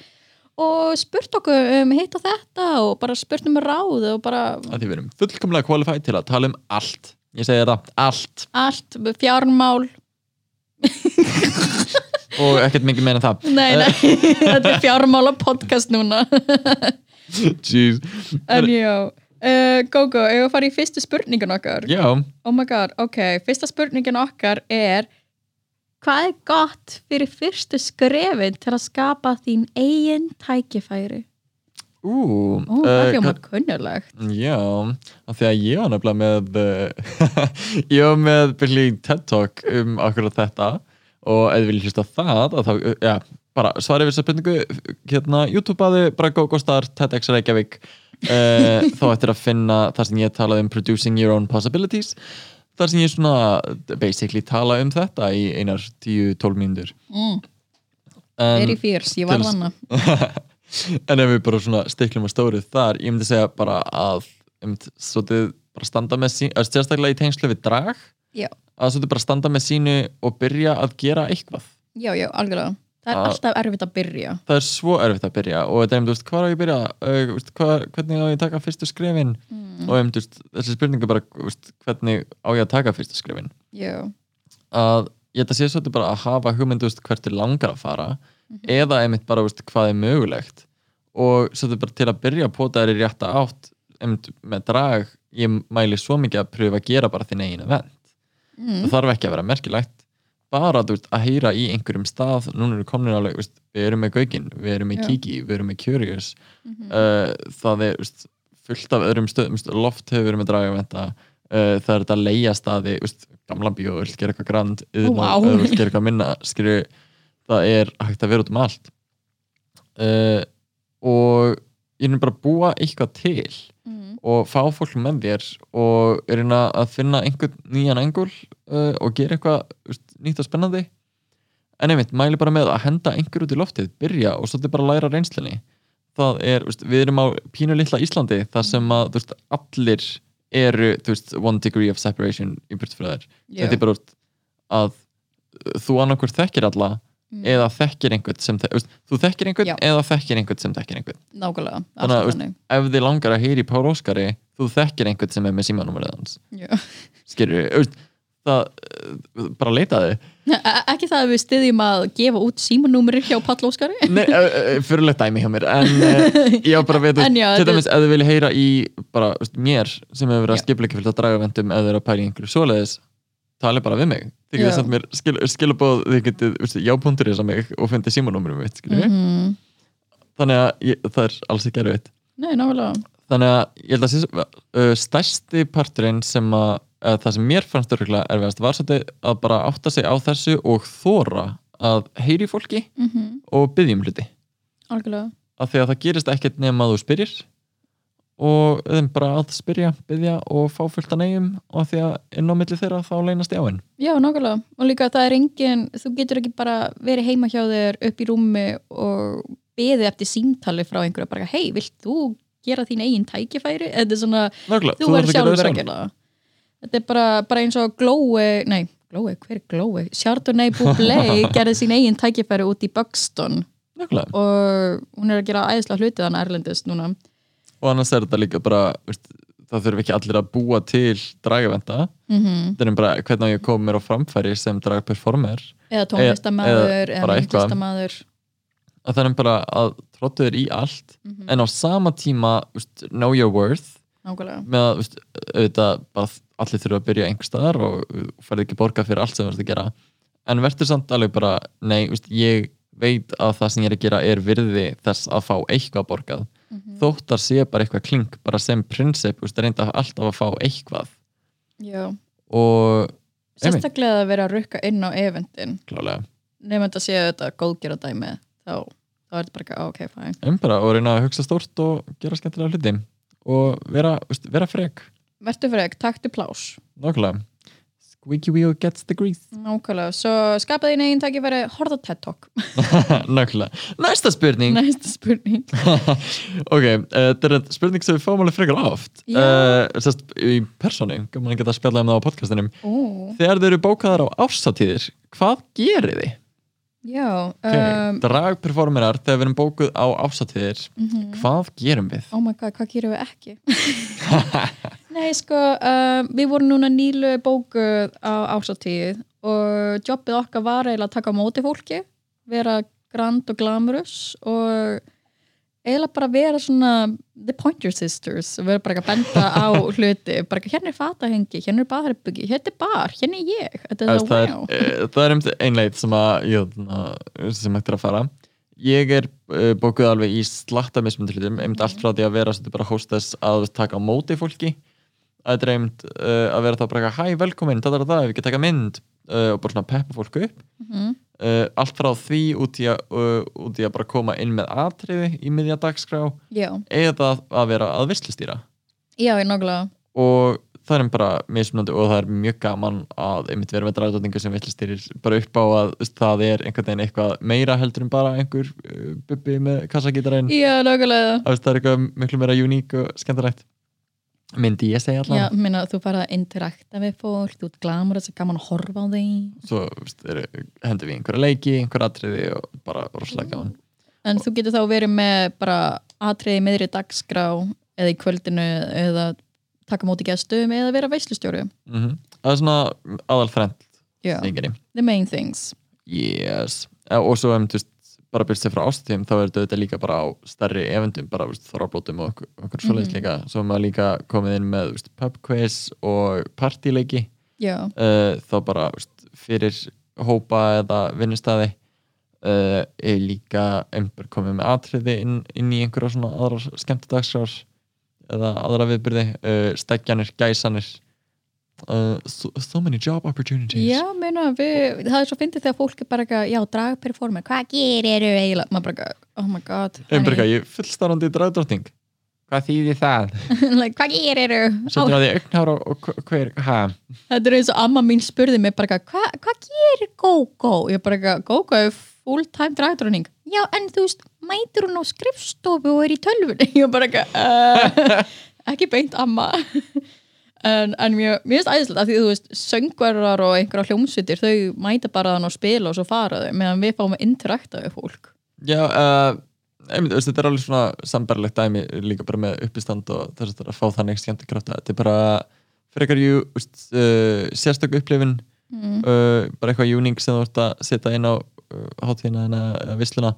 og spurt okkur um hitt og þetta og bara spurt um ráð og bara að því við erum fullkomlega qualified til að tala um allt. Ég segi þetta, allt. Allt, fjármál. Og ekkert mikið meira en það. Nei, nei, þetta er fjármála podcast núna. Jeez. En já, uh, Gogo, ef við fara í fyrstu spurningun okkar? Já, Oh my god, ok, fyrsta spurningin okkar er Hvað er gott fyrir fyrstu skrefin til að skapa þín eigin tækifæri? ú Ó, það eh, hljómar kunnulegt Já, af því að ég var nefnilega með uh, ég var með byrli TED Talk um akkurat þetta og ef þið viljið hlusta það að þá, uh, já, bara svarið við þessa spurningu hérna, YouTube-aðu, bara GoGoStar TEDx Reykjavík uh, þá ættir að finna það sem ég talaði um Producing Your Own Possibilities þar sem ég svona basically tala um þetta í einar 10-12 mínútur. Mm, Very fierce, ég var vanna en ef við bara svona stiklum að stórið þar, ég myndi segja bara að um, svolítið bara standa með sín, sérstaklega í tengslu við drag Já, að svolítið bara standa með sínu og byrja að gera eitthvað. Já, já, algjörlega Það er alltaf erfitt að byrja. Það er svo erfitt að byrja og þetta er um, þú veist, hvað á ég að byrja? Uh, veist, hvað, hvernig á ég að taka fyrstu skrefin? Mm, og um, þú veist, þessi spurningu bara veist, hvernig á ég að taka fyrstu skrefin? Já, að ég að sé svolítið bara að hafa hugmynd þú veist, hvert er langar að fara Mhm. eða einmitt bara þú veist, hvað er mögulegt. Og svolítið bara til að byrja að pota þær í rétta átt einmitt með drag ég mæli svo mikið að pröfa að gera bara þinn eigin event. Mm, það þarf ekki að vera merkilegt bara þú veist, að heyra í einhverjum stað núna eru komin alveg, veist, við erum með Gaugin við erum með. Kiki, við erum með Curious. Mhm, uh, það er veist, fullt af öðrum stöðum loft hefur verið með dragaventa. Uh, það er þetta að leia staði þú veist, gamla bíó, vill gera eitthvað grand Vá. eða vill gera eitthvað minna skilju, það er hægt að vera út um allt. Uh, og ég er bara að búa eitthvað til mm, og fá fólk með þér og reyna að finna einhvern nýjan engul og gera eitthvað nýtt og spennandi. En einmitt, mæli bara með að henda einhver út í loftið, byrja og svolítið bara læra reynslunni. Það er, veist, við erum á pínu litla Íslandi þar sem að veist, allir eru veist, one degree of separation í burtfröðar þetta er bara að þú annarkur þekkir alla mm, eða þekkir einhvern sem þú þekkir einhvern Já. eða þekkir einhvern sem þekkir einhvern. Nákvæmlega, Þannig að, þannig. ef þið langar að heyri Pál Óskari þú þekkir einhvern sem er með símanúmerið hans. Skilur það, uh, bara leitaði E- Ekki það að við styðjum að gefa út símanúmerir hjá Pall Óskari Nei, uh, uh, fyrirlegt dæmi hjá mér en uh, ég á bara að veit En já, til dæmis ef þið vilja heyra í bara mér sem hefur verið að Já. skipleika fyrir að draga vendum þið eru að pæla í einhverju svoleiðis tali bara við mig þið Já. getið samt mér skil, skilabóð þið getið veist, jápunktur þess að mig og fundið símanúmerum mitt skilur Mhm. þannig að ég, það er alls ekki erfitt Nei, nákvæmlega þannig að ég held að sé, uh, stærsti parturinn sem að uh, það sem mér fannst örgulega erfiðast var svolítið að bara átta sig á þessu og þóra að heyri fólki mm og byggjum hluti. Algjörlega. Af því að það gerist ekkert nema að þú spyrir og þeim bara að spyrja, byggja og fá fullt að neyjum og því að inn á milli þeirra þá leynast jáinn Já, nákvæmlega. Og líka það er engin, þú getur ekki bara verið heima hjá þér upp í rúmi og beðið eftir símtali frá einhverju bara, hei, vilt þú gera þín eigin tækifæri? Þetta er svona, Nákvæmlega, þú er sjálfur að gera Þetta er bara, bara eins og Glói, nei, Glói, hver er Glói? Chardonnay Bublé gerði sín eigin tækifæri út í Buxton Nákvæmlega. og hún er að gera æðislega hluti þannig erlendist núna og annars er þetta líka bara veist, það þurfi ekki allir að búa til dragavenda mm þetta er bara hvernig ég að koma mér á framfæri sem dragperformer eða tónlistamæður eða eða eitthvað. myndlistamæður að þannig bara að tróttu þér í allt mm en á sama tíma veist, know your worth nákvæmlega. með að veist, auðvitað bara allir þurfa að byrja einhver staðar og færði ekki borga fyrir allt sem þú ert að gera. En verður samt alveg bara nei, veist, ég veit að það sem ég er að gera er virði þess að fá eitthvað borgað. Mm þóttar sé bara eitthvað klink bara sem prinsip, reynda alltaf að fá eitthvað. Já, og sérstaklega að vera að rukka inn á klálega. Nefnum þetta séu þetta góðgera dæmi þá, þá er þetta bara ekki, "Ah, ok, fine. Um bara og reyna að hugsa stórt og gera skemmtilega hluti. Og vera, veist, vera frek. Vertu frek, taktu plás nákvæmlega. Squeaky wheel gets the grease. Nákvæmlega, svo skapaði þín eigin tækifæri horfða TED Talk. Nákvæmlega, næsta spurning. Næsta spurning. Ok, uh, þetta er spurning sem við fáum alveg frekar Já. uh, sest, í persónu, gaman að geta að spjalla um það á podcastinum. Ó, þegar þið eru bókaðar á ársatíðir hvað gerir þið? Já, Okay. um, dragperformerar þegar við erum bókuð á ársatíðir mhm. hvað gerum við? oh my god, hvað gerum við ekki? Nei, sko, um, við vorum núna nýlu bókuð á ásatíð og jobbið okkar var eiginlega að taka á móti fólki, vera grand og glamurus og eiginlega bara vera svona the pointer sisters vera bara að benda á hluti bara hérna er fatahengi, hérna er baðherbyggi hérna er bar, hérna er ég þetta er það, það, er, wow. eh, það er einmitt ein leið sem að ég, sem er að fara. Ég er uh, bókuð alveg í slatta mismundi hlutum, einmitt allt frá því að vera svolítið bara hostess að taka á móti fólki. Að þetta er einmitt uh, að vera þá bara hæ velkomin, þetta er það, við getum taka mynd uh, og bara svona peppa fólk upp. Mhm. uh, allt frá því út í, að, uh, út í að bara koma inn með atriði í miðja dagskrá já, eða að vera að vislustýra já, ég nákvæmlega. Og það er bara mismunandi og það er mjög gaman að einmitt vera með dragdótningu sem vitlistýrir bara upp á að það er einhvern veginn eitthvað meira heldur en bara einhver bubbi með kassagítarinn. Já, nákvæmlega. Það er eitthvað miklu meira uník og skemmtilegt myndi ég segja já, allavega minna, þú farið að interakta við fólk þú ert glamur þess að gaman að horfa á þig. Svo hendur við einhverja leiki einhverja atriði og bara rosalega gaman. En þú getur þá verið með bara atriði miðri dagskrá eða í kvöldinu eða taka móti gestum eða vera veislustjóri. Mm það er svona aðal þrend já, stingari the main things. Yes. Eh, og svo um, þú veist, bara byrst sér frá ástíðum þá er þetta líka bara á stærri evendum bara þorrablótum og okkur, okkur svoleiðis Mhm. líka. Svo maður líka komið inn með veist, pub quiz og partyleiki. Já, uh, þá bara veist, fyrir hópa eða vinnustæði uh, er líka einhver komið með atriði inn, inn í einhverja svona aðra skemmtidagskrár eða aðra viðbyrði uh, steggjanir, gæsanir uh, so, so many job opportunities. Já, meina við, það er svo fyndið þegar fólk er bara eitthvað, já, dragperformer, hvað gerir eru eiginlega, maður bara, oh my god. Eitthvað, ég er fullstarfandi dragdrottning Hvað þýðir það? like, hvað gerir eru? Settur á því augnára og, hver, hæ? þetta er eins og amma mín spurði mig bara, hvað hva gerir GóGó ég bara, eitthvað, GóGó er full time dragdrottning já, en þú veist, mætur hún á skrifstofu og er í tölvunni? Ég bara, eitthvað, uh, ekki beint amma en, en mér, mér finnst æðislega að því þú veist söngverðar og einhverja hljómsveitir þau mæta bara þann og spila og svo fara þau meðan við fáum að interakta við fólk. Já, uh, einmitt, veist, þetta er alveg svona sambarlegt dæmi líka bara með uppistand og þess að fá þannig skemmti krafta Þetta er bara frekar jú veist, uh, sérstök upplifin mm. uh, bara eitthvað uník sem þú ert að setja inn á hátíðina eða visluna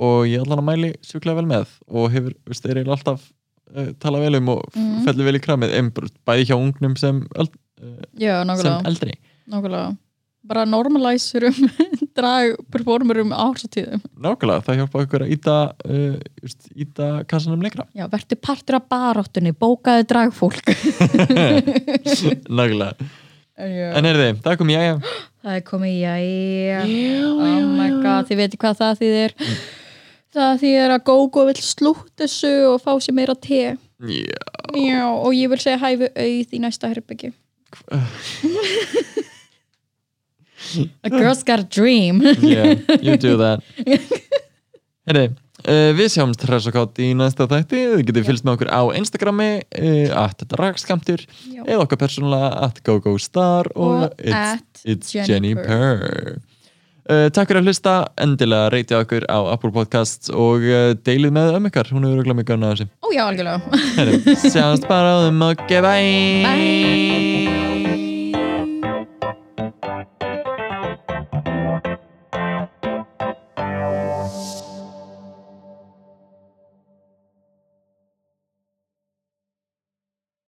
og ég allan að mæli sjúklega vel með og hefur, veist, er eiginlega alltaf uh, talað vel um og mm. fellur vel í kramið em, bæði hjá ungnum sem, eld, uh, já, sem eldri nákvæmlega bara normalæsurum dragperformerum ársatíðum Nákvæmlega, það hjálpa okkur að íta, uh, just, íta kassanum lengra Já, verður partur af baráttunni, bókaði dragfólk. Nákvæmlega, Já. en er þið, það kom ég að Það er komið, jæja. Oh my god, þið veitir hvað það þýðir. Það þýðir að Gógó vill slútt þessu og fá sér meira te. Já, Já, og ég vil segja hæfi auð í næsta herbyggi. A girl's got a dream. yeah, you do that. Herri, uh, við sjáum stress og kátt í næsta þætti. Þið getið fylgst með okkur á Instagrami uh, at dragskamtur eða okkar persónulega at gogostar og, it's, at it's Jenny Jenny Purr uh, Takk fyrir að hlusta, endilega reytið okkur á Apple Podcasts og uh, deilið með um ykkar, hún hefur örugglega mjög gana þessu Ó já, algjörlega. Sjáumst bara á þeim og bye Bye.